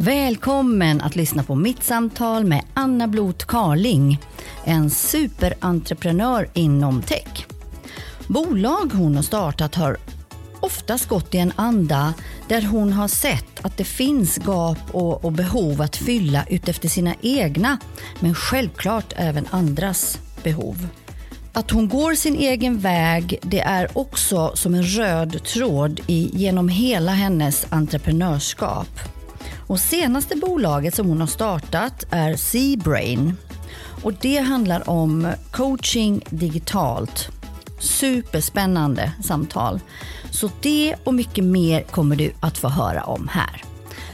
Välkommen att lyssna på mitt samtal med Anna Blot Karling, en superentreprenör inom tech. Bolag hon har startat har oftast gått i en anda där hon har sett att det finns gap och, och behov att fylla utefter sina egna, men självklart även andras behov. Att hon går sin egen väg, det är också som en röd tråd i, genom hela hennes entreprenörskap. Och senaste bolaget som hon har startat är Seabrain. Och det handlar om coaching digitalt. Superspännande samtal. Så det och mycket mer kommer du att få höra om här.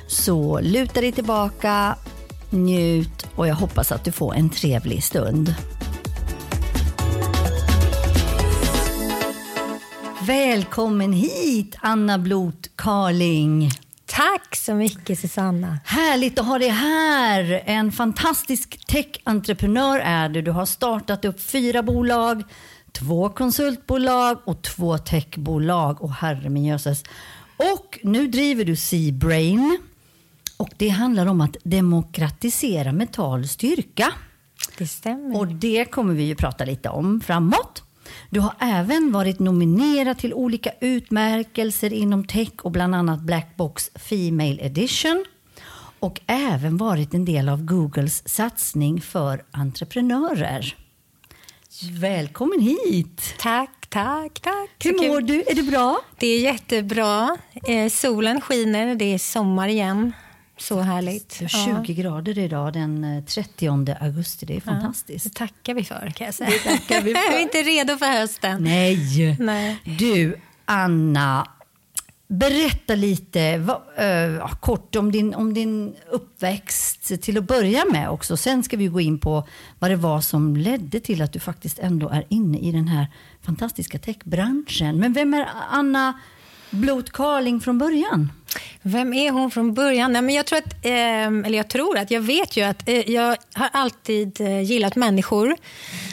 Så luta dig tillbaka, njut och jag hoppas att du får en trevlig stund. Välkommen hit Anna Blot Karling. Tack så mycket Susanna. Härligt att ha dig här. En fantastisk tech-entreprenör är du. Du har startat upp fyra bolag, två konsultbolag och två techbolag. Och herre min jösses. Och nu driver du Seabrain. Och det handlar om att demokratisera mental styrka. Det stämmer. Och det kommer vi ju prata lite om framåt. Du har även varit nominerad till olika utmärkelser inom tech och bland annat Black Box Female Edition och även varit en del av Googles satsning för entreprenörer. Välkommen hit! Tack, tack, tack. Hur mår du? Är det bra? Det är jättebra. Eh, solen skiner, det är sommar igen. Så härligt. Det är 20 ja. grader idag den 30 eh, augusti. Det är fantastiskt. Ja, det tackar vi för kan jag säga. Det tackar vi, för. vi är inte redo för hösten. Nej. Nej. Du, Anna. Berätta lite va, uh, kort om din, om din uppväxt till att börja med också. Sen ska vi gå in på vad det var som ledde till att du faktiskt ändå är inne i den här fantastiska techbranschen. Men vem är Anna Blot Carling från början? Vem är hon från början? Nej, men jag tror att, eh, eller jag tror att, jag vet ju att eh, jag har alltid eh, gillat människor.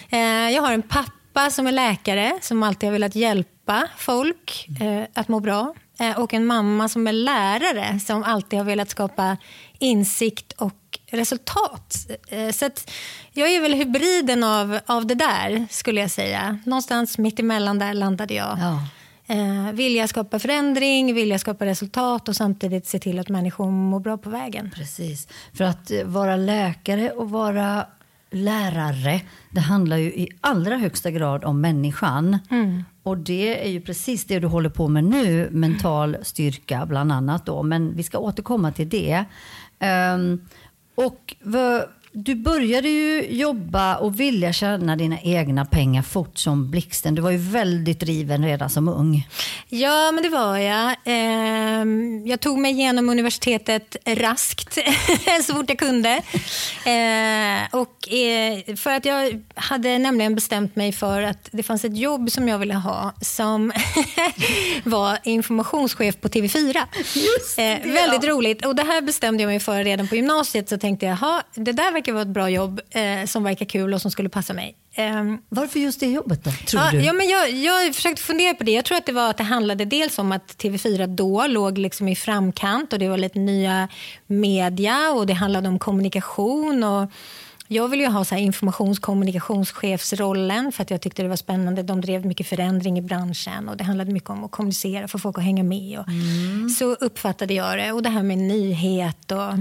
Eh, jag har en pappa som är läkare som alltid har velat hjälpa folk eh, att må bra. Eh, och en mamma som är lärare som alltid har velat skapa insikt och resultat. Så jag är väl hybriden av, av det där, skulle jag säga. Någonstans mitt emellan där landade jag. Ja. Eh, vilja skapa förändring, vilja skapa resultat och samtidigt se till att människor mår bra på vägen. Precis. För att eh, vara läkare och vara lärare, det handlar ju i allra högsta grad om människan. Mm. Och det är ju precis det du håller på med nu, mental styrka bland annat. Då. Men vi ska återkomma till det. Um, och du började ju jobba och vilja tjäna dina egna pengar fort som blixten. Du var ju väldigt driven redan som ung. Ja, men det var jag. Ehm, jag tog mig igenom universitetet raskt, så fort jag kunde. Ehm, och eh, för att jag hade nämligen bestämt mig för att det fanns ett jobb som jag ville ha som var informationschef på TV4. Just det, ehm, väldigt roligt. Och det här bestämde jag mig för redan på gymnasiet. Så tänkte jag, det där verkar vara ett bra jobb eh, som verkar kul och som skulle passa mig. Um, Varför just det jobbet då, tror ja, du? Ja, men jag, jag försökte fundera på det. Jag tror att det var att det handlade dels om att TV4 då låg liksom i framkant och det var lite nya media och det handlade om kommunikation. och jag ville ju ha så här informationskommunikationschefsrollen för att jag tyckte det var spännande. De drev mycket förändring i branschen och det handlade mycket om att kommunicera för folk att hänga med. Och mm. Så uppfattade jag det. Och det här med nyhet och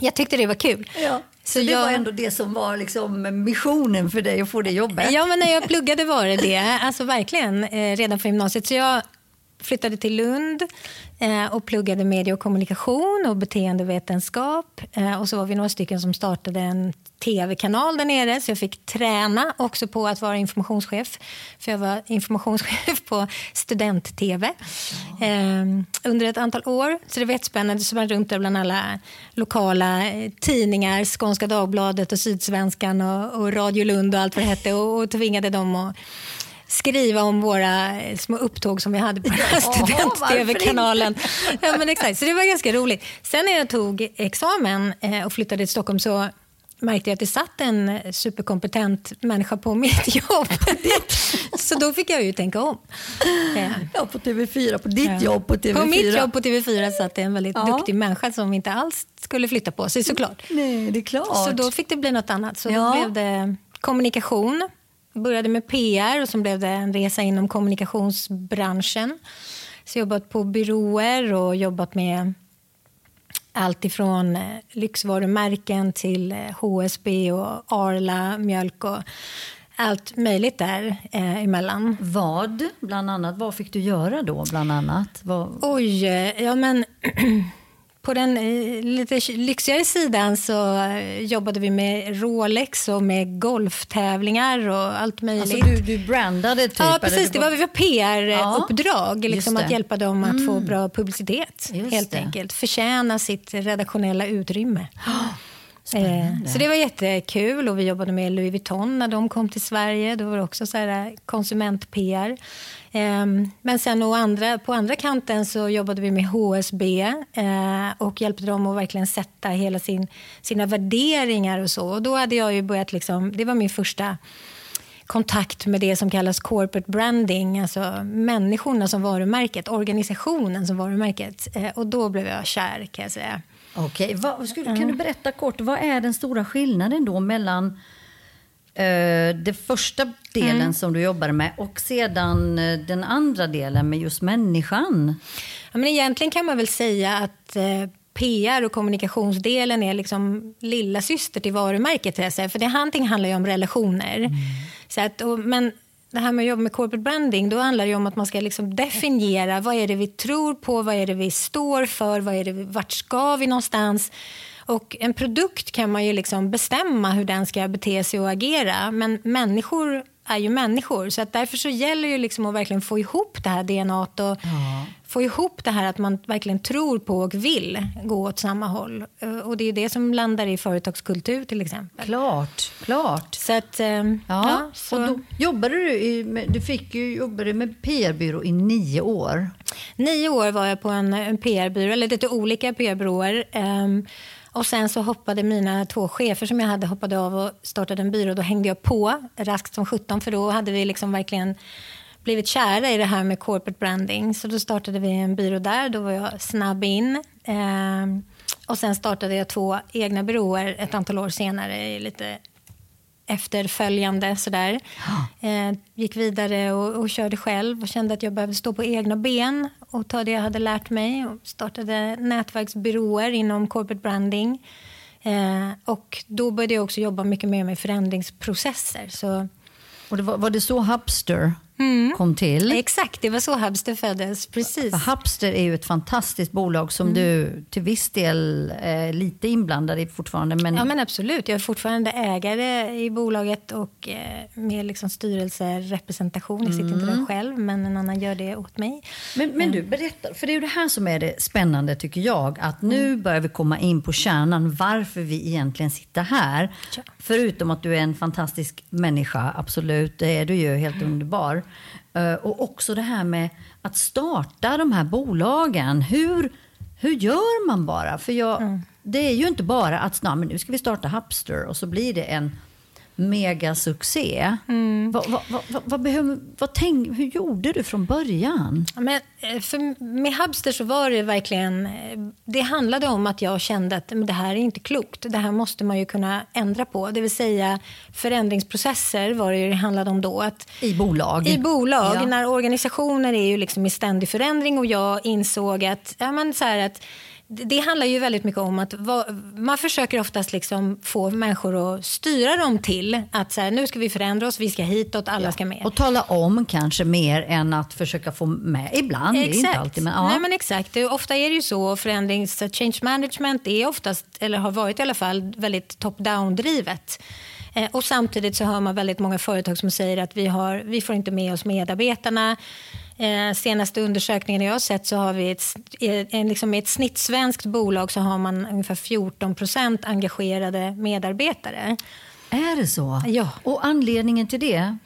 jag tyckte det var kul. Ja. Så det jag... var ändå det som var liksom missionen för dig att få det jobbet? Ja, men när jag pluggade var det det. Alltså verkligen, eh, redan från gymnasiet. Så jag flyttade till Lund eh, och pluggade medie och kommunikation och beteendevetenskap. Eh, och så var vi några stycken som startade en tv-kanal där nere så jag fick träna också på att vara informationschef. För jag var informationschef på student-tv eh, under ett antal år. Så det var jättespännande. Så man runt där bland alla lokala eh, tidningar, Skånska Dagbladet och Sydsvenskan och, och Radio Lund och allt vad det hette och, och tvingade dem att skriva om våra eh, små upptåg som vi hade på ja, student-tv-kanalen. Ja, men exakt. Så det var ganska roligt. Sen när jag tog examen eh, och flyttade till Stockholm så märkte jag att det satt en superkompetent människa på mitt jobb. så då fick jag ju tänka om. Ja, på TV4, på ditt ja. jobb på TV4. På mitt jobb på TV4 satt det en väldigt ja. duktig människa som inte alls skulle flytta på sig såklart. Nej, det är klart. Så då fick det bli något annat. Så ja. då blev det kommunikation. Började med PR och så blev det en resa inom kommunikationsbranschen. Så jag jobbat på byråer och jobbat med allt ifrån eh, lyxvarumärken till HSB eh, och Arla mjölk och allt möjligt där eh, emellan. Vad, bland annat? Vad fick du göra då, bland annat? Vad... Oj, eh, ja men på den eh, lite lyxigare sidan så eh, jobbade vi med Rolex och med golftävlingar och allt möjligt. Alltså du, du brandade typ? Ja, precis. Det var, var PR-uppdrag. Ja, liksom att hjälpa dem att mm. få bra publicitet. Just helt det. enkelt. Förtjäna sitt redaktionella utrymme. Spännande. Eh, så det var jättekul och vi jobbade med Louis Vuitton när de kom till Sverige. Då var det också så här eh, konsument-PR. Ehm, men sen andra, på andra kanten så jobbade vi med HSB eh, och hjälpte dem att verkligen sätta hela sin, sina värderingar och så. Och då hade jag ju börjat, liksom, det var min första kontakt med det som kallas corporate branding, alltså människorna som varumärket, organisationen som varumärket. Och då blev jag kär kan jag säga. Okej, okay. kan du berätta kort, vad är den stora skillnaden då mellan Uh, det första delen mm. som du jobbade med och sedan uh, den andra delen med just människan? Ja, men egentligen kan man väl säga att eh, PR och kommunikationsdelen är liksom lilla syster till varumärket. För det handlar ju om relationer. Mm. Så att, och, men det här med att jobba med corporate branding, då handlar det om att man ska liksom definiera vad är det vi tror på, vad är det vi står för, vad är det vi, vart ska vi någonstans? Och en produkt kan man ju liksom bestämma hur den ska bete sig och agera. Men människor är ju människor. Så att därför så gäller det liksom att verkligen få ihop det här DNA och ja få ihop det här att man verkligen tror på och vill gå åt samma håll. Eh, och det är det som landar i företagskultur till exempel. Klart, klart. Så att, eh, ja, ja så. Och då jobbade du, i, du fick ju jobbade med PR-byrå i nio år. Nio år var jag på en, en PR-byrå, eller lite olika PR-byråer. Um, och sen så hoppade mina två chefer som jag hade hoppade av och startade en byrå. Då hängde jag på raskt som 17 för då hade vi liksom verkligen blivit kära i det här med corporate branding. Så då startade vi en byrå där. Då var jag snabb in. Eh, och sen startade jag två egna byråer ett antal år senare lite efterföljande. Sådär. Eh, gick vidare och, och, körde själv och kände att jag behövde stå på egna ben och ta det jag hade lärt mig. Och startade nätverksbyråer inom corporate branding. Eh, och då började jag också jobba mycket mer med förändringsprocesser. Så, och det var, var det så Hubster mm. kom till. Exakt, det var så Hubster föddes. Precis. För Hubster är ju ett fantastiskt bolag som mm. du till viss del är lite inblandad i fortfarande. Men... Ja, men absolut. Jag är fortfarande ägare i bolaget och eh, med liksom styrelserepresentation. Jag sitter mm. inte där själv, men en annan gör det åt mig. Men, men du, berätta. För det är ju det här som är det spännande, tycker jag. Att nu mm. börjar vi komma in på kärnan, varför vi egentligen sitter här. Ja. Förutom att du är en fantastisk människa, absolut. Det är du ju, helt underbar. Eh, och också det här med att starta de här bolagen. Hur, hur gör man bara? För jag, mm. Det är ju inte bara att men nu ska vi starta Hubster och så blir det en megasuccé. Mm. Vad, vad, vad, vad, behöver, vad tänk, hur gjorde du från början? Men, eh, för med Hubster så var det verkligen... Eh, det handlade om att jag kände att men det här är inte klokt. Det här måste man ju kunna ändra på. Det vill säga förändringsprocesser var det ju det handlade om då. Att, I bolag? I bolag. Ja. När organisationer är ju liksom i ständig förändring och jag insåg att, ja, men så här, att det handlar ju väldigt mycket om att man försöker oftast liksom få människor att styra dem till att så här, nu ska vi förändra oss, vi ska hitåt, alla ja. ska med. Och tala om kanske mer än att försöka få med ibland. Exakt. Det är inte alltid, men, ja. Nej, men exakt. Ofta är det ju så, förändrings change management är oftast, eller har varit i alla fall, väldigt top-down drivet. Eh, och samtidigt så hör man väldigt många företag som säger att vi, har, vi får inte med oss medarbetarna. Eh, senaste undersökningen jag har sett så har vi ett, en, liksom ett snittsvenskt bolag så har man ungefär 14 procent engagerade medarbetare. Är det så? Ja. Och anledningen till det?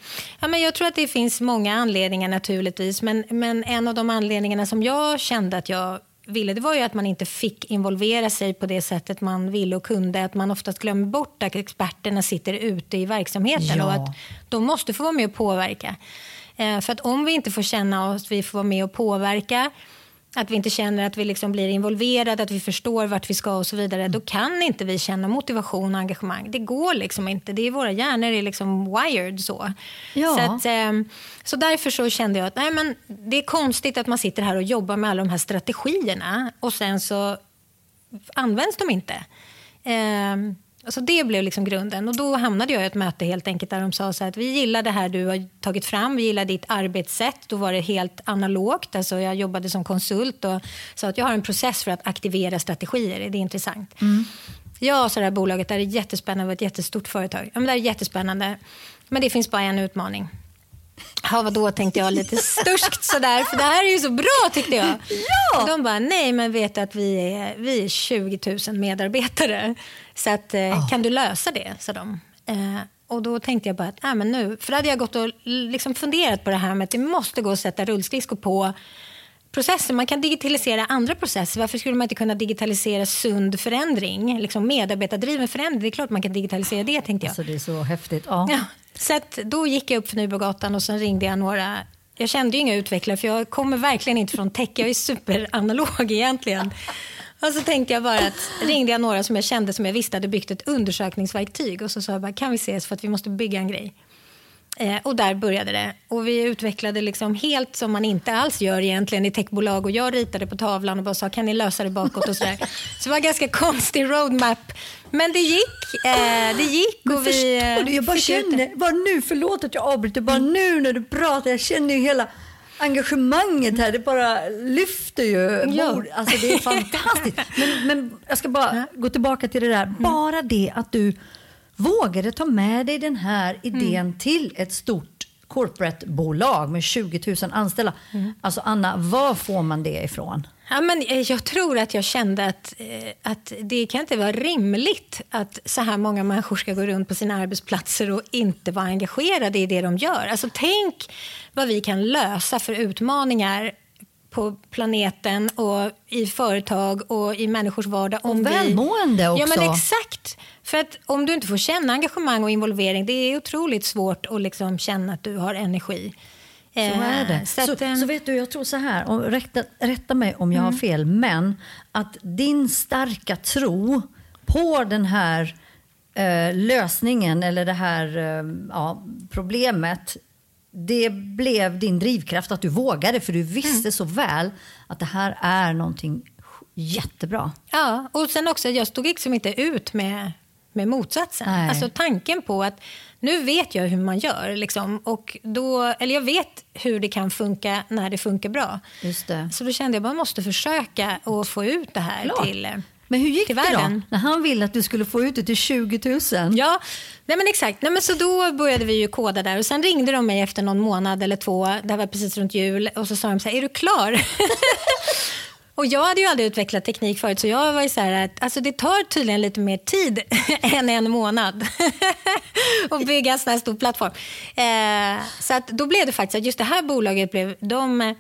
Ja, men jag tror att det finns många anledningar naturligtvis. Men, men en av de anledningarna som jag kände att jag ville det var ju att man inte fick involvera sig på det sättet man ville och kunde. Att man oftast glömmer bort att experterna sitter ute i verksamheten Ja. och att de måste få vara med och påverka. Eh, för att om vi inte får känna oss vi får vara med och påverka att vi inte känner att vi liksom blir involverade, att vi förstår vart vi ska och så vidare. Då kan inte vi känna motivation och engagemang. Det går liksom inte. Det är våra hjärnor är liksom wired så. Ja. Så, att, ehm, så därför så kände jag att nej, men det är konstigt att man sitter här och jobbar med alla de här strategierna och sen så används de inte. Ehm, så det blev liksom grunden. Och Då hamnade jag i ett möte helt enkelt där de sa så att vi gillar det här du har tagit fram, vi gillar ditt arbetssätt. Då var det helt analogt. Alltså jag jobbade som konsult och sa att jag har en process för att aktivera strategier. Är det intressant? Ja, så det här bolaget det här är jättespännande, det var ett jättestort företag. Ja, men det här är jättespännande, men det finns bara en utmaning. Ja, vadå, tänkte jag lite sturskt sådär, för det här är ju så bra tyckte jag. Ja! De bara, nej men vet du att vi är, vi är 20 000 medarbetare, så att, eh, kan du lösa det, sa de. Eh, och då tänkte jag bara att, äh, men nu, för då hade jag gått och liksom funderat på det här med att det måste gå att sätta rullskridskor på processer. Man kan digitalisera andra processer. Varför skulle man inte kunna digitalisera sund förändring? Liksom medarbetardriven förändring. Det är klart man kan digitalisera det, tänkte jag. Alltså det är så häftigt. Ja. Ja, så att då gick jag upp för Nybrogatan och sen ringde jag några jag kände ju inga utvecklare för jag kommer verkligen inte från tech. Jag är superanalog egentligen. Och så tänkte jag bara att ringde jag några som jag kände som jag visste hade byggt ett undersökningsverktyg och så sa jag bara kan vi ses för att vi måste bygga en grej. Eh, och där började det. Och vi utvecklade liksom helt som man inte alls gör egentligen i techbolag. Och jag ritade på tavlan och bara sa kan ni lösa det bakåt och sådär. Så det var en ganska konstig roadmap. Men det gick. Eh, det gick och vi förstår eh, du, jag bara känner, bara nu, förlåt att jag avbryter, bara nu när du pratar, jag känner ju hela engagemanget här, det bara lyfter ju. Ja. Alltså det är fantastiskt. Men, men jag ska bara gå tillbaka till det där, Mm. bara det att du vågade ta med dig den här idén Mm. till ett stort corporate-bolag med 20 000 anställda. Mm. Alltså Anna, var får man det ifrån? Ja, men eh, jag tror att jag kände att, eh, att det kan inte vara rimligt att så här många människor ska gå runt på sina arbetsplatser och inte vara engagerade i det de gör. Alltså, tänk vad vi kan lösa för utmaningar på planeten och i företag och i människors vardag. Om vi... välmående Ja, men också. exakt. För att om du inte får känna engagemang och involvering, det är otroligt svårt att liksom känna att du har energi. Så är det. Eh, Så, Så, eh, vet du, jag tror så här, och rätta, rätta mig om jag har fel, men att din starka tro på den här eh, lösningen eller det här eh, ja, problemet, det blev din drivkraft att du vågade för du visste så väl att det här är någonting jättebra. Ja, och sen också, jag stod liksom inte ut med, med motsatsen. Nej. Alltså tanken på att nu vet jag hur man gör. Liksom, och då, eller jag vet hur det kan funka när det funkar bra. Just det. Så då kände jag att man måste försöka att få ut det här Klart. till, eh, Men hur gick det då? När han ville att du skulle få ut det till 20 000? Ja, nej men exakt. Nej men så då började vi ju koda där och sen ringde de mig efter någon månad eller två, det var precis runt jul, och så sa de så här, är du klar? och jag hade ju aldrig utvecklat teknik förut så jag var ju så här att alltså det tar tydligen lite mer tid än en månad att bygga en sån här stor plattform. Eh, så att då blev det faktiskt att just det här bolaget blev, de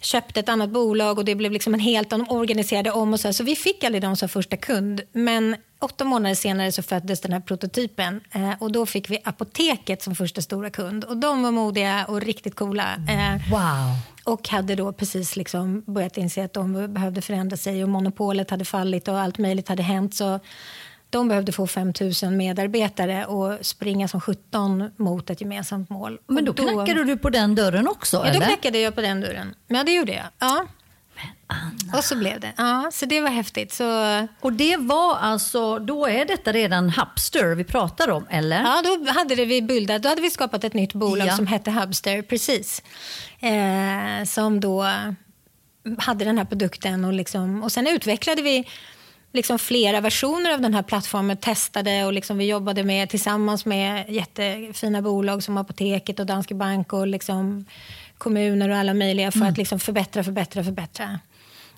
köpte ett annat bolag och det blev liksom en helt, de organiserade om och så, här. så vi fick aldrig dem som första kund. Men åtta månader senare så föddes den här prototypen eh, och då fick vi apoteket som första stora kund och de var modiga och riktigt coola. Eh, Wow. och hade då precis liksom börjat inse att de behövde förändra sig och monopolet hade fallit och allt möjligt hade hänt. Så de behövde få 5 000 medarbetare och springa som 17 mot ett gemensamt mål. Men då Och knackade du på den dörren också? Ja, då eller? knackade jag på den dörren. Ja, det gjorde jag. Ja. Och så blev det. Ja, så det var häftigt. Så, Och det var alltså, då är detta redan Hubster vi pratar om, eller? ja, då hade det vi bildat, då hade vi skapat ett nytt bolag Ja. som hette Hubster, precis. Eh, som då hade den här produkten och, liksom, och sen utvecklade vi liksom flera versioner av den här plattformen, testade och liksom vi jobbade med tillsammans med jättefina bolag som Apoteket och Danske Bank och liksom kommuner och alla möjliga för att liksom förbättra, förbättra, förbättra.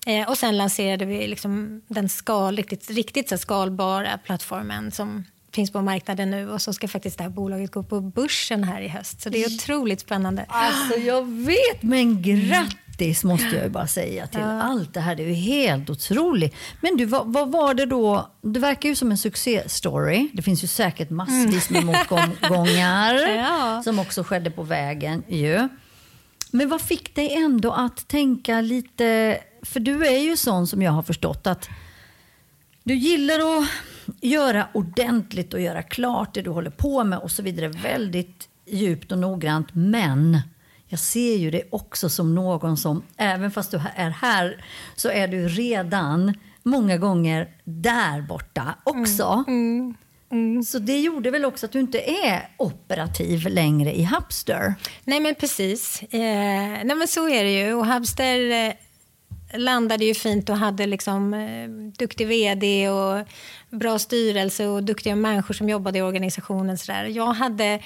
Eh, och sen lanserade vi liksom den skal, riktigt, riktigt så skalbara plattformen som finns på marknaden nu och så ska faktiskt det här bolaget gå på börsen här i höst. Så det är otroligt spännande. Alltså jag vet, men grattis måste jag ju bara säga till ja. allt det här. Det är ju helt otroligt. Men du, vad, vad, var det då? Det verkar ju som en succéstory. Det finns ju säkert massvis med motgångar ja. som också skedde på vägen ju. Men vad fick dig ändå att tänka lite, för du är ju sån som jag har förstått att du gillar att göra ordentligt och göra klart det du håller på med och så vidare väldigt djupt och noggrant. Men jag ser ju det också som någon som, även fast du är här, så är du redan många gånger där borta också. Mm, mm, mm. Så det gjorde väl också att du inte är operativ längre i Hubster? Nej men precis. Eh, nej men så är det ju. Och Hubster landade ju fint och hade liksom eh, duktig vd och bra styrelse och duktiga människor som jobbade i organisationen. Så där. Jag hade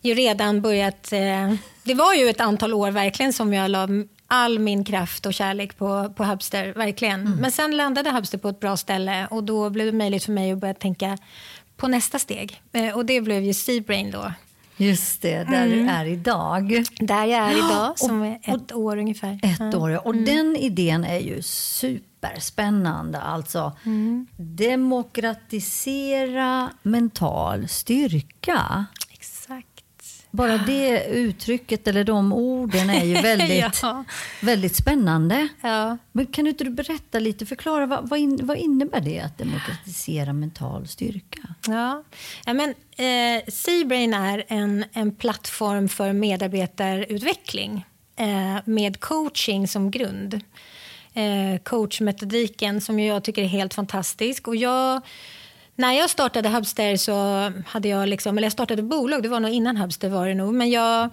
ju redan börjat... Eh, det var ju ett antal år verkligen som jag la all min kraft och kärlek på, på Hubster. Verkligen. Mm. Men sen landade Hubster på ett bra ställe och då blev det möjligt för mig att börja tänka på nästa steg. Eh, och det blev ju Seabrain då. Just det, där mm. du är idag. Där jag är idag, som är ett år ungefär. Ett år. Och mm. den idén är ju superspännande. Alltså, mm. demokratisera mental styrka. Bara det uttrycket eller de orden är ju väldigt, ja. väldigt spännande. Ja. Men kan du inte berätta lite, förklara vad, vad, in, vad innebär det att demokratisera mental styrka? Ja, ja men eh, Seabrain är en, en plattform för medarbetarutveckling eh, med coaching som grund. Eh, coachmetodiken som jag tycker är helt fantastisk. Och jag när jag startade Hubster så hade jag liksom, eller jag startade bolag, det var nog innan Hubster var det nog, men jag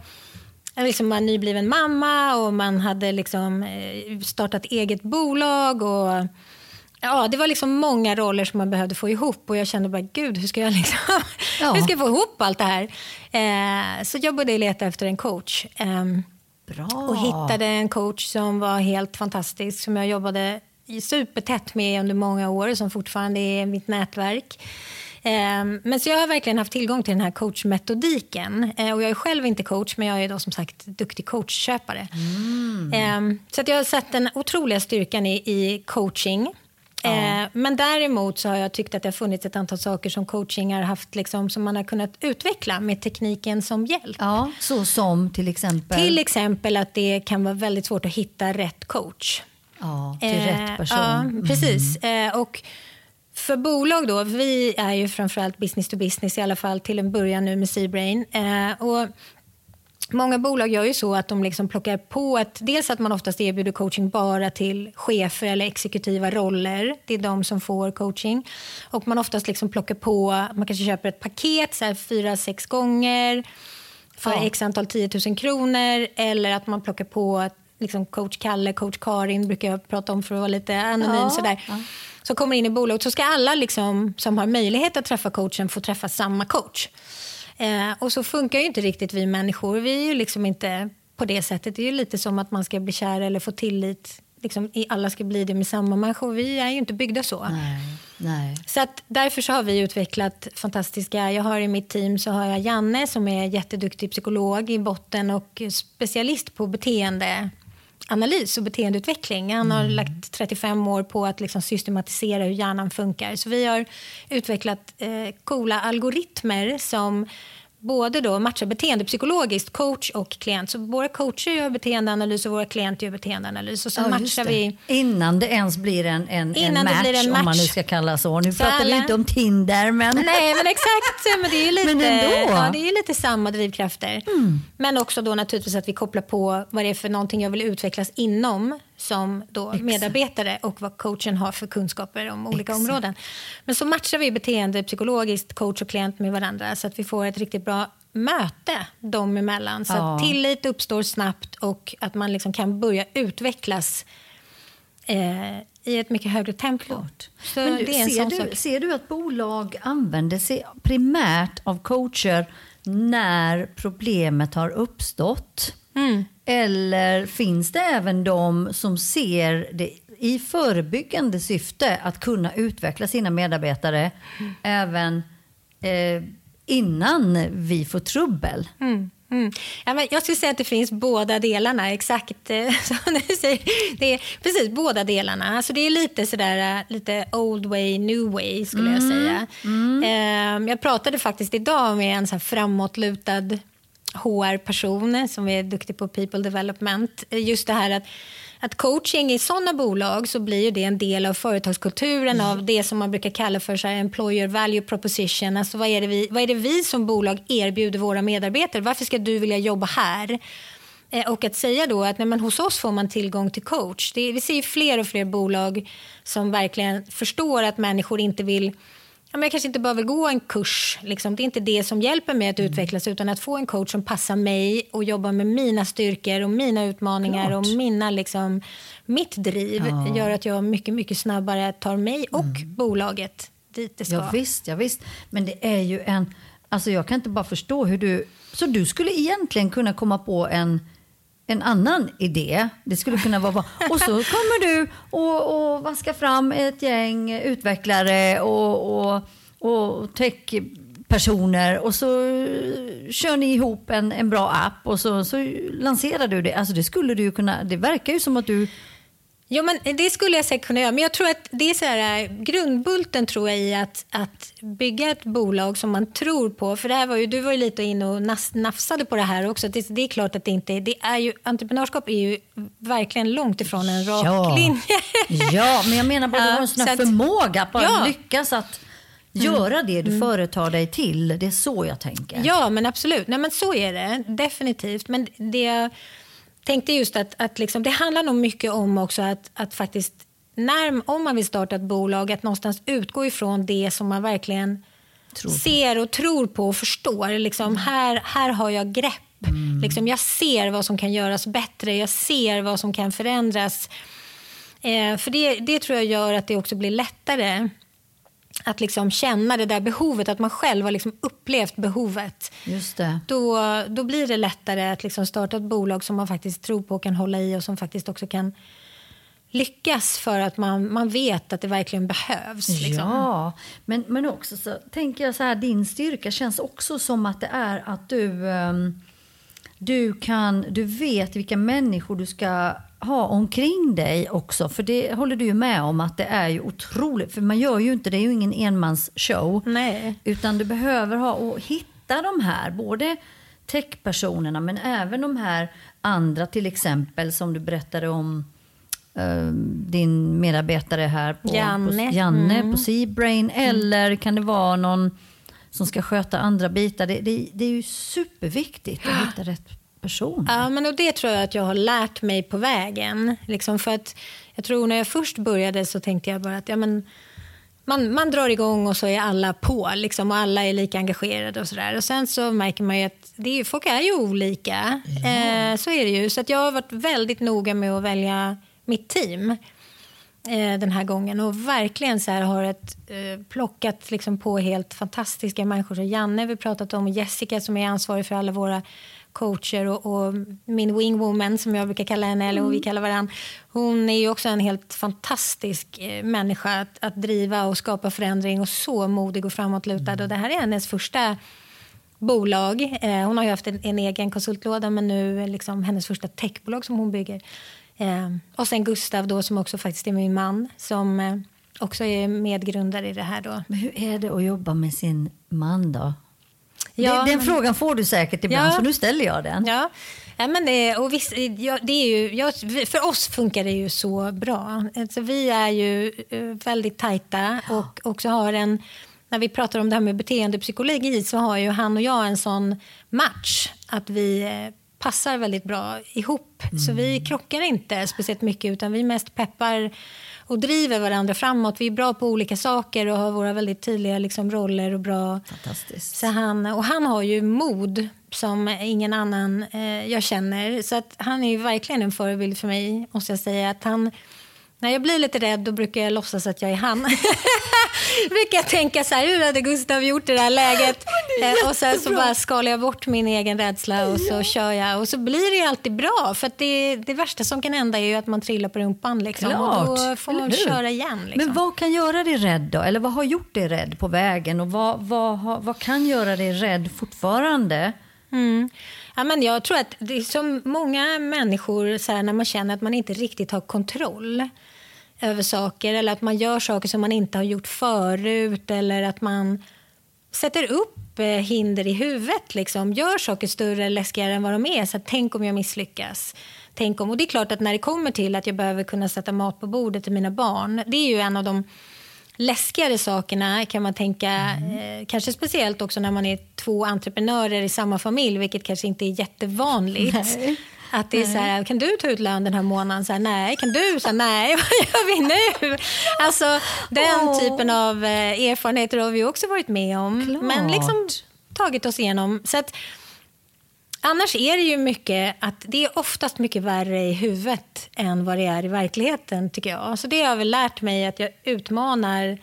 liksom var nybliven mamma och man hade liksom eh, startat eget bolag och Ja, det var liksom många roller som man behövde få ihop och jag kände bara, gud, hur ska jag, liksom, ja. hur ska jag få ihop allt det här? Eh, så jag började leta efter en coach. Eh, Bra. Och hittade en coach som var helt fantastisk, som jag jobbade supertätt med under många år som fortfarande är mitt nätverk. Ehm, men så jag har verkligen haft tillgång till den här coachmetodiken. Eh, och jag är själv inte coach, men jag är då som sagt duktig coachköpare. Mm. Ehm, så att jag har sett den otroliga styrkan i, i coaching. Ja. Ehm, men däremot så har jag tyckt att det har funnits ett antal saker som coaching har haft liksom, som man har kunnat utveckla med tekniken som hjälp. Ja, så som till exempel? Till exempel att det kan vara väldigt svårt att hitta rätt coach. Ja, till eh, rätt person. Ja, mm. precis. Eh, och för bolag då, vi är ju framförallt business to business i alla fall till en början nu med Seabrain. Eh, och Många bolag gör ju så att de liksom plockar på ett, dels att man oftast erbjuder coaching bara till chefer eller exekutiva roller. Det är de som får coaching. Och man oftast liksom plockar på, man kanske köper ett paket så här fyra, sex gånger för ja. x antal 10 000 kronor eller att man plockar på liksom coach Kalle, coach Karin brukar jag prata om för att vara lite anonym. Ja, sådär. Ja. Så kommer in i bolaget så ska alla liksom, som har möjlighet att träffa coachen få träffa samma coach. Eh, och så funkar ju inte riktigt vi människor. Vi är ju liksom inte på det sättet. Det är ju lite som att man ska bli kär eller få tillit. Liksom, alla ska bli det med samma människor. Vi är ju inte byggda så. Nej, nej. Så att därför så har vi utvecklat fantastiska... Jag har I mitt team så har jag Janne som är jätteduktig psykolog i botten och specialist på beteende analys och beteendeutveckling. Han har mm. lagt 35 år på att liksom systematisera hur hjärnan funkar. Så vi har utvecklat eh, coola algoritmer som både då matchar beteendepsykologiskt, coach och klient. Så våra coacher gör beteendeanalys och våra klienter gör beteendeanalys. Och så ja, matchar vi... Innan det ens blir en, en, en, match, blir en match, om man nu ska kalla så. Nu så pratar alla... vi inte om Tinder, men... Nej, men exakt. Men det är lite, men Ja, det är lite samma drivkrafter. Mm. Men också då naturligtvis att vi kopplar på vad det är för någonting jag vill utvecklas inom som då medarbetare och vad coachen har för kunskaper om olika Exakt. områden. Men så matchar vi beteende psykologiskt, coach och klient med varandra så att vi får ett riktigt bra möte dem emellan. Så ja. att tillit uppstår snabbt och att man liksom kan börja utvecklas eh, i ett mycket högre tempo. Så Men du, ser, du, sak. ser du att bolag använder sig primärt av coacher när problemet har uppstått? Mm. Eller finns det även de som ser det i förebyggande syfte att kunna utveckla sina medarbetare mm. även eh, innan vi får trubbel? Mm. Mm. Ja, men jag skulle säga att det finns båda delarna, exakt eh, som du säger. Det är precis båda delarna. Alltså det är lite sådär, eh, lite old way, new way skulle mm. jag säga. Mm. Eh, jag pratade faktiskt idag med en så framåtlutad HR-person som är duktig på people development. Just det här att att coaching i sådana bolag så blir ju det en del av företagskulturen mm. av det som man brukar kalla för så employer value proposition. Alltså vad är, det vi, vad är det vi som bolag erbjuder våra medarbetare? Varför ska du vilja jobba här? Eh, och att säga då att nej, men hos oss får man tillgång till coach. Det, vi ser ju fler och fler bolag som verkligen förstår att människor inte vill ja, men jag kanske inte vill gå en kurs. Liksom. Det är inte det som hjälper mig att mm. utvecklas utan att få en coach som passar mig och jobbar med mina styrkor och mina utmaningar Klart. och mina, liksom, mitt driv ja. gör att jag mycket, mycket snabbare tar mig och mm. bolaget dit det ska. Ja, visst, ja, visst. Men det är ju en... Alltså jag kan inte bara förstå hur du... Så du skulle egentligen kunna komma på en en annan idé. Det skulle kunna vara Och så kommer du och, och vaska fram ett gäng utvecklare och, och, och techpersoner och så kör ni ihop en, en bra app och så, så lanserar du det. Alltså det skulle du kunna, det verkar ju som att du Jo, men det skulle jag säkert kunna göra. Men jag tror att det är så här, grundbulten tror jag i att, att bygga ett bolag som man tror på. För det här var ju, du var ju lite inne och nafsade på det här också. Det, det är klart att det inte det är ju, entreprenörskap är ju verkligen långt ifrån en rak ja. linje. ja, men jag menar bara att du har en sån här förmåga att bara ja. lyckas att mm. göra det du mm. företar dig till. Det är så jag tänker. Ja, men absolut. Nej, men så är det definitivt. Men det tänkte just att, att liksom, det handlar nog mycket om också att, att faktiskt när, om man vill starta ett bolag, att någonstans utgå ifrån det som man verkligen ser och tror på och förstår. Liksom, mm. här, här har jag grepp. Mm. Liksom, jag ser vad som kan göras bättre, jag ser vad som kan förändras. Eh, för det, det tror jag gör att det också blir lättare att liksom känna det där behovet, att man själv har liksom upplevt behovet. Just det. Då, då blir det lättare att liksom starta ett bolag som man faktiskt tror på och kan hålla i och som faktiskt också kan lyckas för att man, man vet att det verkligen behövs. Liksom. Ja, men, men också så tänker jag så här, din styrka känns också som att det är att du, um, du kan, du vet vilka människor du ska ha omkring dig också. För det håller du ju med om att det är ju otroligt. För man gör ju inte, det är ju ingen enmansshow. Nej. Utan du behöver ha och hitta de här, både techpersonerna men även de här andra till exempel som du berättade om uh, din medarbetare här på Janne, på, Janne mm. på Seabrain. Mm. Eller kan det vara någon som ska sköta andra bitar. Det, det, det är ju superviktigt att hitta rätt person. Ja, men och det tror jag att jag har lärt mig på vägen. Liksom för att jag tror när jag först började så tänkte jag bara att ja, men, man, man drar igång och så är alla på liksom, och alla är lika engagerade och sådär. Och sen så märker man ju att det är, folk är ju olika. Ja. Eh, så är det ju. Så att jag har varit väldigt noga med att välja mitt team eh, den här gången och verkligen så här har ett, eh, plockat liksom på helt fantastiska människor. Så Janne vi pratat om och Jessica som är ansvarig för alla våra coacher och, och, min wingwoman som jag brukar kalla henne, eller och vi mm. kallar varandra. Hon är ju också en helt fantastisk eh, människa att, att driva och skapa förändring och så modig och framåtlutad. Och det här är hennes första bolag. Eh, hon har ju haft en, en, egen konsultlåda men nu är liksom hennes första techbolag som hon bygger. Eh, och sen Gustav då som också faktiskt är min man som också är medgrundare i det här då. Men hur är det att jobba med sin man då? Ja, den, den men... frågan får du säkert ibland, ja. så nu ställer jag den. Ja. Ja, men det, och visst, ja, det är ju, ja, för oss funkar det ju så bra. Alltså, vi är ju eh, väldigt tajta och också har en... När vi pratar om det här med beteendepsykologi så har ju han och jag en sån match att vi eh, passar väldigt bra ihop. Mm. Så vi krockar inte speciellt mycket utan vi mest peppar och driver varandra framåt. Vi är bra på olika saker och har våra väldigt tydliga liksom, roller. och bra. Fantastiskt. Så han, och han har ju mod som ingen annan eh, jag känner. Så att han är ju verkligen en förebild för mig. måste jag säga. Att han när jag blir lite rädd då brukar jag låtsas att jag är han. brukar jag tänka så här, hur hade Gustav gjort i det här läget? Eh, och sen så bara skalar jag bort min egen rädsla och så ja. kör jag. Och så blir det ju alltid bra. För det, det värsta som kan hända är ju att man trillar på rumpan. Liksom, Klart. Och då får man köra igen. Liksom. Men vad kan göra dig rädd då? Eller vad har gjort dig rädd på vägen? Och vad, vad, vad kan göra dig rädd fortfarande? Mm. Ja, men jag tror att det är som många människor så här, när man känner att man inte riktigt har kontroll över saker eller att man gör saker som man inte har gjort förut eller att man sätter upp eh, hinder i huvudet. Liksom. Gör saker större, eller läskigare än vad de är. Så tänk om jag misslyckas. Tänk om, och det är klart att när det kommer till att jag behöver kunna sätta mat på bordet till mina barn. Det är ju en av de läskigare sakerna kan man tänka. Mm. Eh, kanske speciellt också när man är två entreprenörer i samma familj, vilket kanske inte är jättevanligt. Nej. Att det är så här, kan du ta ut lön den här månaden? Så här, nej. Kan du? Så här, nej. Vad gör vi nu? Alltså, den oh. typen av eh, erfarenheter har vi också varit med om. Klart. Men liksom tagit oss igenom. Så att, annars är det ju mycket att det är oftast mycket värre i huvudet än vad det är i verkligheten tycker jag. Så det har väl lärt mig att jag utmanar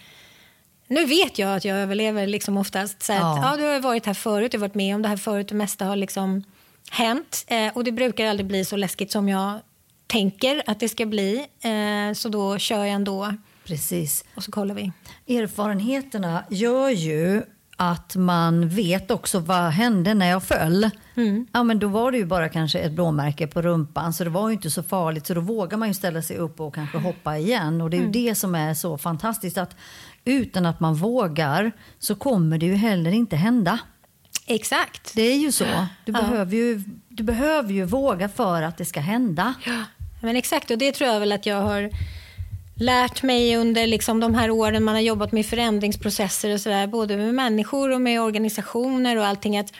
nu vet jag att jag överlever liksom oftast. Så att, ja. ja. du har varit här förut, du har varit med om det här förut. Det mesta har liksom hänt. Eh, och det brukar aldrig bli så läskigt som jag tänker att det ska bli. Eh, så då kör jag ändå. Precis. Och så kollar vi. Erfarenheterna gör ju att man vet också vad hände när jag föll. Mm. Ja, men då var det ju bara kanske ett blåmärke på rumpan så det var ju inte så farligt. Så då vågar man ju ställa sig upp och kanske hoppa igen. Och det är ju mm. det som är så fantastiskt att utan att man vågar så kommer det ju heller inte hända. Exakt. Det är ju så. Du, ja. behöver, ju, du behöver ju våga för att det ska hända. Ja, men exakt. Och det tror jag väl att jag har lärt mig under liksom de här åren man har jobbat med förändringsprocesser och sådär, både med människor och med organisationer och allting. Att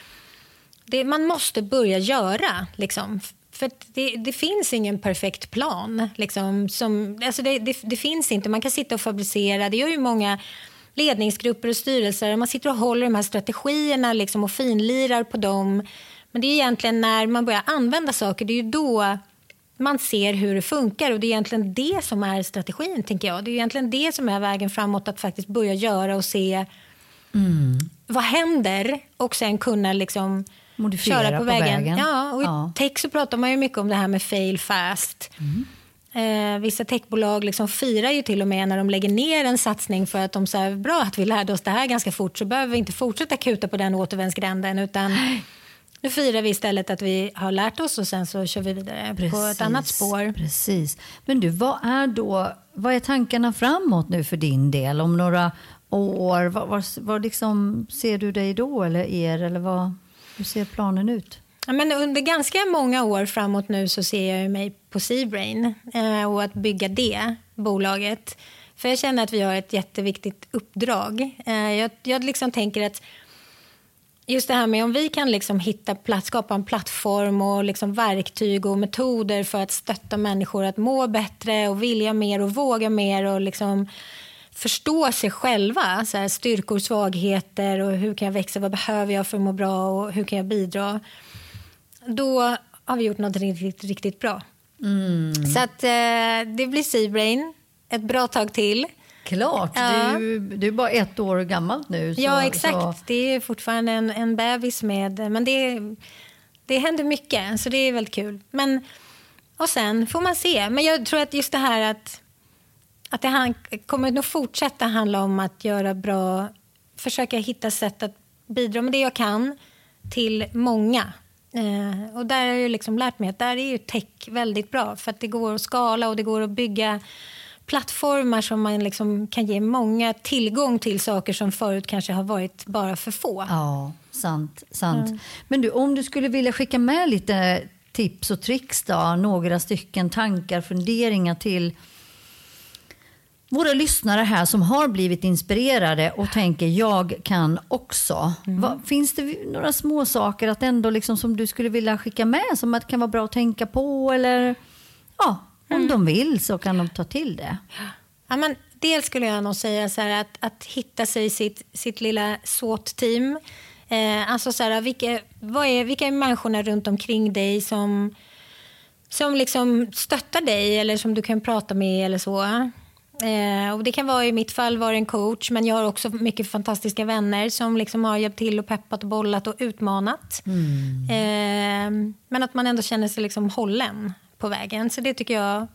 det, man måste börja göra. Liksom. För det, det, finns ingen perfekt plan. Liksom, som, alltså det, det, det, finns inte. Man kan sitta och fabricera. Det gör ju många ledningsgrupper och styrelser. Man sitter och håller de här strategierna liksom och finlirar på dem. Men det är egentligen när man börjar använda saker, det är ju då man ser hur det funkar. Och Det är egentligen det som är strategin. tänker jag. Det är egentligen det som är vägen framåt. Att faktiskt börja göra och se mm. vad händer och sen kunna liksom Modifiera köra på, på vägen. vägen. Ja, och I ja. tech så pratar man ju mycket om det här med fail fast. Mm. Eh, vissa techbolag liksom firar ju till och med när de lägger ner en satsning för att de säger bra att vi lärde oss det här ganska fort så behöver vi inte fortsätta kuta på den återvändsgränden utan nu firar vi istället att vi har lärt oss och sen så kör vi vidare precis, på ett annat spår. Precis. Men du, vad är då, vad är tankarna framåt nu för din del om några år? Vad, vad, vad liksom, ser du dig då eller er eller vad, hur ser planen ut? Ja, men under ganska många år framåt nu så ser jag mig på Seabrain eh, och att bygga det bolaget. För jag känner att vi har ett jätteviktigt uppdrag. Eh, jag, jag liksom tänker att just det här med om vi kan liksom hitta plats, skapa en plattform och liksom verktyg och metoder för att stötta människor att må bättre och vilja mer och våga mer och liksom förstå sig själva. Så här, styrkor, svagheter och hur kan jag växa, vad behöver jag för att må bra och hur kan jag bidra. Då har vi gjort något riktigt, riktigt bra. Mm. Så att, eh, det blir Seabrain ett bra tag till. Klart, ja. du, du är bara ett år gammalt nu. Så, ja, exakt. Så. Det är fortfarande en, en bebis med... Men det, det händer mycket, så det är väldigt kul. Men, och sen får man se. Men jag tror att just det här att, att det han, kommer nog fortsätta handla om att göra bra... Försöka hitta sätt att bidra med det jag kan till många. Eh, och där har jag liksom lärt mig att där är ju tech väldigt bra för att det går att skala och det går att bygga plattformar som man liksom kan ge många tillgång till saker som förut kanske har varit bara för få. Ja, sant. sant. Mm. Men du, om du skulle vilja skicka med lite tips och tricks då, några stycken tankar, funderingar till våra lyssnare här som har blivit inspirerade och tänker jag kan också. Mm. Va, finns det några små saker att ändå liksom som du skulle vilja skicka med som att kan vara bra att tänka på eller ja, om mm. de vill så kan de ta till det. Ja, men dels skulle jag nog säga så här, att, att hitta sig sitt, sitt lilla SWAT-team. Eh, alltså så här, vilka, vad är, vilka är människorna runt omkring dig som, som liksom stöttar dig eller som du kan prata med eller så. Eh, och det kan vara i mitt fall vara en coach men jag har också mycket fantastiska vänner som liksom har hjälpt till och peppat och bollat och utmanat. Mm. Eh, men att man ändå känner sig liksom hållen på vägen. Så det tycker jag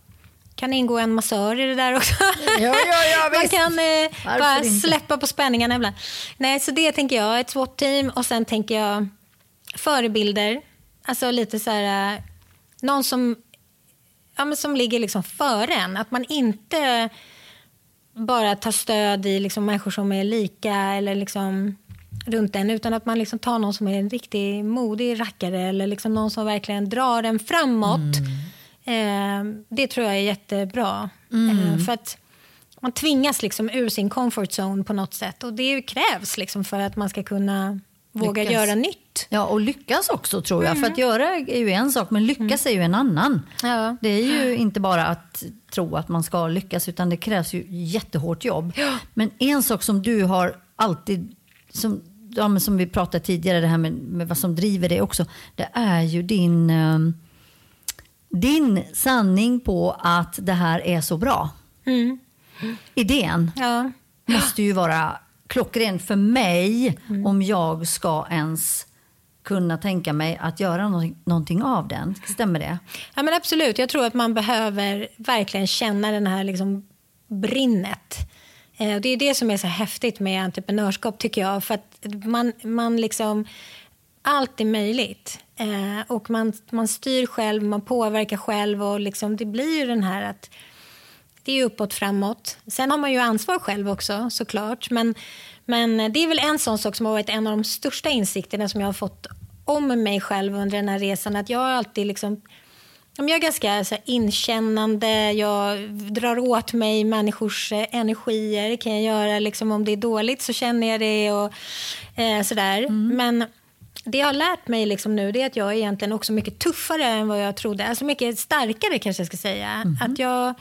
kan ingå en massör i det där också. Ja, ja, ja, Man kan eh, bara släppa på spänningarna ibland. Nej, så det tänker jag, ett svårt team och sen tänker jag förebilder. Alltså lite så här, eh, någon som, ja, men som ligger liksom före en. Att man inte bara tar stöd i liksom människor som är lika eller liksom runt en utan att man liksom tar någon som är en riktig modig rackare eller liksom någon som verkligen drar en framåt. Mm. Eh, det tror jag är jättebra. Mm. Eh, för att man tvingas liksom ur sin comfort zone på något sätt och det krävs liksom för att man ska kunna våga lyckas. göra nytt. Ja, och lyckas också tror jag. Mm. För att göra är ju en sak, men lyckas mm. är ju en annan. Ja. Det är ju inte bara att tro att man ska lyckas, utan det krävs ju jättehårt jobb. Ja. Men en sak som du har alltid, som, ja, som vi pratade tidigare, det här med, med vad som driver dig också, det är ju din, um, din sanning på att det här är så bra. Mm. Idén ja. måste ju vara klockren för mig mm. om jag ska ens kunna tänka mig att göra någonting, av den. Stämmer det? Ja, men absolut. Jag tror att man behöver verkligen känna den här liksom brinnet. Eh, det är det som är så häftigt med entreprenörskap tycker jag. För att man, man liksom, allt är möjligt. Eh, och man, man styr själv, man påverkar själv och liksom, det blir ju den här att det är uppåt, framåt. Sen har man ju ansvar själv också såklart. Men, men det är väl en sån sak som har varit en av de största insikterna som jag har fått om mig själv under den här resan. Att jag alltid liksom jag är ganska så här, inkännande, jag drar åt mig människors eh, energier. kan jag göra. Liksom, om det är dåligt så känner jag det. och eh, sådär. Mm. Men det jag har lärt mig liksom nu det är att jag är egentligen också mycket tuffare än vad jag trodde. Alltså mycket starkare kanske jag ska säga. Mm. Att jag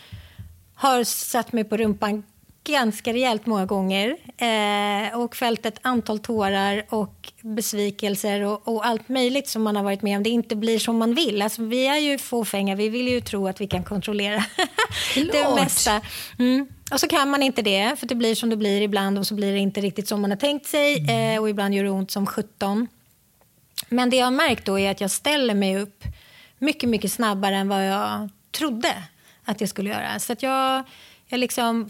har satt mig på rumpan ganska rejält många gånger eh, och fällt ett antal tårar och besvikelser och, och, allt möjligt som man har varit med om. Det inte blir som man vill. Alltså, vi är ju fåfänga, vi vill ju tro att vi kan kontrollera det mesta. Mm. Och så kan man inte det, för det blir som det blir ibland och så blir det inte riktigt som man har tänkt sig mm. eh, och ibland gör det ont som 17. Men det jag har märkt då är att jag ställer mig upp mycket, mycket snabbare än vad jag trodde att jag skulle göra. Så att jag, jag liksom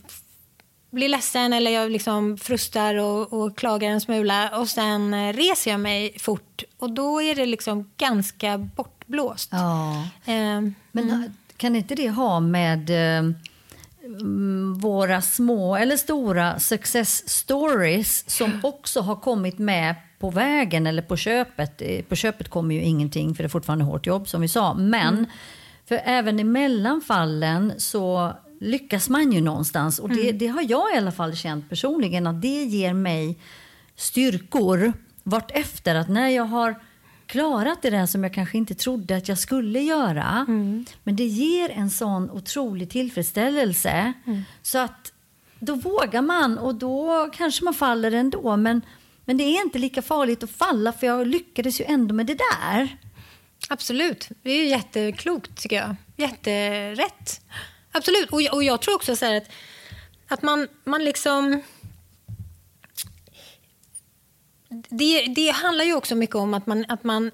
blir ledsen eller jag liksom frustrar och, och, klagar en smula och sen reser jag mig fort och då är det liksom ganska bortblåst. Ja. Eh, Men mm. kan inte det ha med eh, våra små eller stora success stories som också har kommit med på vägen eller på köpet. Eh, på köpet kommer ju ingenting för det är fortfarande hårt jobb som vi sa. Men mm. för även i mellanfallen så lyckas man ju någonstans. Och det, mm. det, har jag i alla fall känt personligen att det ger mig styrkor vartefter. Att när jag har klarat det där som jag kanske inte trodde att jag skulle göra. Mm. Men det ger en sån otrolig tillfredsställelse. Mm. Så att då vågar man och då kanske man faller ändå. Men, men det är inte lika farligt att falla för jag lyckades ju ändå med det där. Absolut. Det är jätteklokt tycker jag. Jätterätt. Absolut. Och, och jag tror också så att, att man, man liksom... Det, det handlar ju också mycket om att man... Att man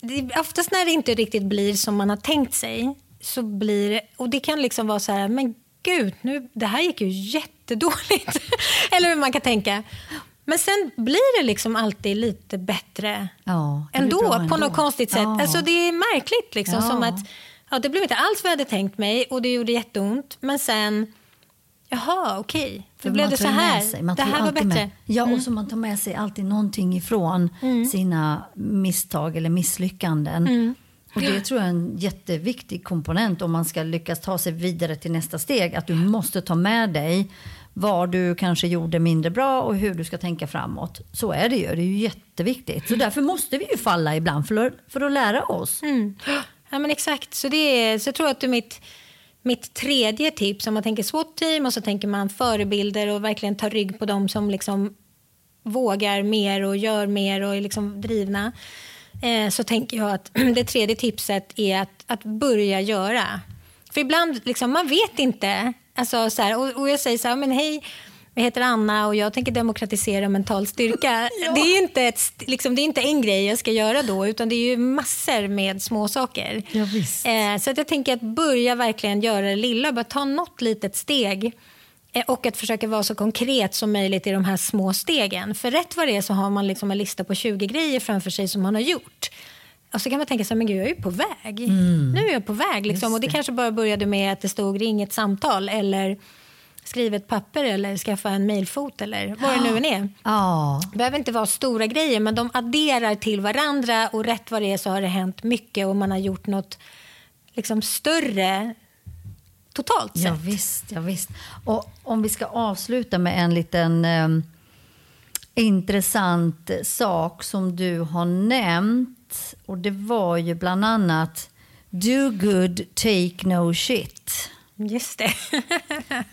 det, oftast när det inte riktigt blir som man har tänkt sig så blir det... Och det kan liksom vara så här, men gud, nu, det här gick ju jättedåligt. Eller hur man kan tänka. Men sen blir det liksom alltid lite bättre ja, ändå, ändå, på något konstigt sätt. Ja. Alltså, det är märkligt. Liksom, ja. som att Ja, det blev inte alls vad jag hade tänkt mig och det gjorde jätteont. Men sen, jaha, okej. Okay. Då blev det så här. Sig, det här var bättre. Med, ja, mm. och så man tar med sig alltid någonting ifrån mm. sina misstag eller misslyckanden. Mm. Och Det tror jag är en jätteviktig komponent om man ska lyckas ta sig vidare till nästa steg. Att du måste ta med dig vad du kanske gjorde mindre bra och hur du ska tänka framåt. Så är det ju. Det är ju jätteviktigt. Så därför måste vi ju falla ibland för att, för att lära oss. Mm. Ja, men exakt. Så, det är, så jag tror att det är mitt, mitt tredje tips, om man tänker SWAT-team och så tänker man förebilder och verkligen tar rygg på dem som liksom vågar mer och gör mer och är liksom drivna. Eh, så tänker jag att det tredje tipset är att, att börja göra. För ibland, liksom, man vet inte. Alltså, så här, och, och jag säger så här, men hej, jag heter Anna och jag tänker demokratisera mental styrka. ja. det, är inte ett, liksom, det är inte en grej jag ska göra då utan det är ju massor med små saker. Ja, eh, så att jag tänker att börja verkligen göra det lilla, bara ta något litet steg. Eh, och att försöka vara så konkret som möjligt i de här små stegen. För rätt vad det är så har man liksom en lista på 20 grejer framför sig som man har gjort. Och så kan man tänka sig, men gud, jag är ju på väg. Mm. Nu är jag på väg. Liksom. Och det kanske bara började med att det stod ring ett samtal eller skriv ett papper eller skaffa en mailfot eller vad det nu än är. Ja. Det behöver inte vara stora grejer, men de adderar till varandra och rätt vad det är så har det hänt mycket och man har gjort något liksom större totalt sett. Ja, visst, ja, visst. Och om vi ska avsluta med en liten eh, intressant sak som du har nämnt. Och det var ju bland annat Do good, take no shit. Just det.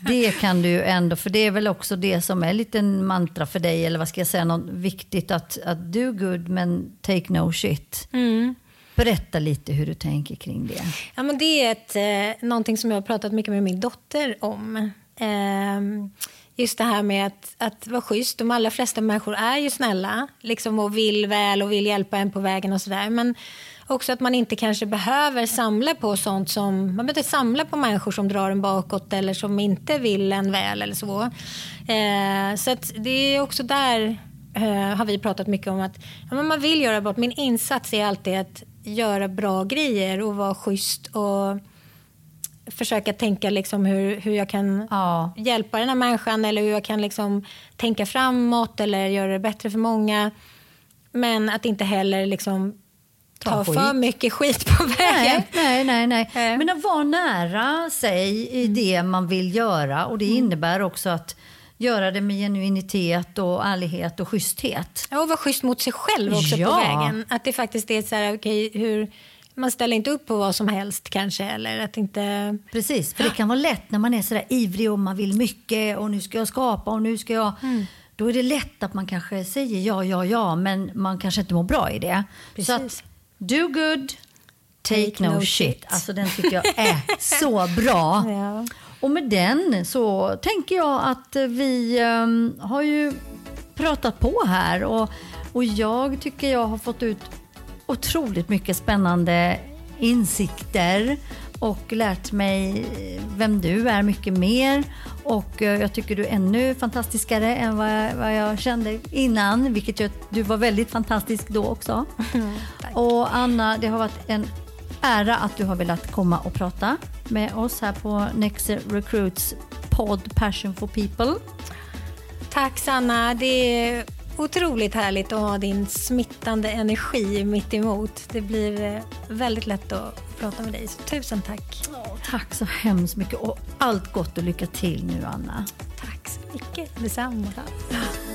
det kan du ju ändå, för det är väl också det som är lite en mantra för dig, eller vad ska jag säga, något viktigt att, att do good men take no shit. Mm. Berätta lite hur du tänker kring det. Ja, men det är ett, eh, någonting som jag har pratat mycket med min dotter om. Eh, just det här med att, att vara schysst. De allra flesta människor är ju snälla liksom, och vill väl och vill hjälpa en på vägen och sådär. Men också att man inte kanske behöver samla på sånt som... Man behöver inte samla på människor som drar en bakåt eller som inte vill en väl eller så. Eh, så det är också där eh, har vi pratat mycket om att ja, man vill göra bra. Min insats är alltid att göra bra grejer och vara schysst och försöka tänka liksom hur, hur jag kan ja. hjälpa den här människan eller hur jag kan liksom tänka framåt eller göra det bättre för många. Men att inte heller liksom ta, ta för mycket skit på vägen. Nej, nej, nej. nej. Men att vara nära sig i mm. det man vill göra och det mm. innebär också att göra det med genuinitet och ärlighet och schyssthet. Ja, och vara schysst mot sig själv också ja. på vägen. Att det faktiskt är så här, okay, hur, man ställer inte upp på vad som helst kanske. Eller att inte... Precis, för det kan vara lätt när man är så där ivrig och man vill mycket och nu ska jag skapa och nu ska jag... Mm. Då är det lätt att man kanske säger ja, ja, ja, men man kanske inte mår bra i det. Precis. Så att, do good, take, take no, no shit. shit. Alltså den tycker jag är så bra. Ja. Och med den så tänker jag att vi um, har ju pratat på här och, och jag tycker jag har fått ut otroligt mycket spännande insikter och lärt mig vem du är mycket mer. Och eh, jag tycker du är ännu fantastiskare än vad jag, vad jag kände innan, vilket jag, du var väldigt fantastisk då också. Mm, och Anna, det har varit en ära att du har velat komma och prata med oss här på Next Recruits podd Passion for People. Tack Sanna. Det otroligt härligt att ha din smittande energi mitt emot. Det blir eh, väldigt lätt att prata med dig. Så tusen tack. Oh, tack så hemskt mycket och allt gott och lycka till nu Anna. Tack så mycket. Detsamma. Tack.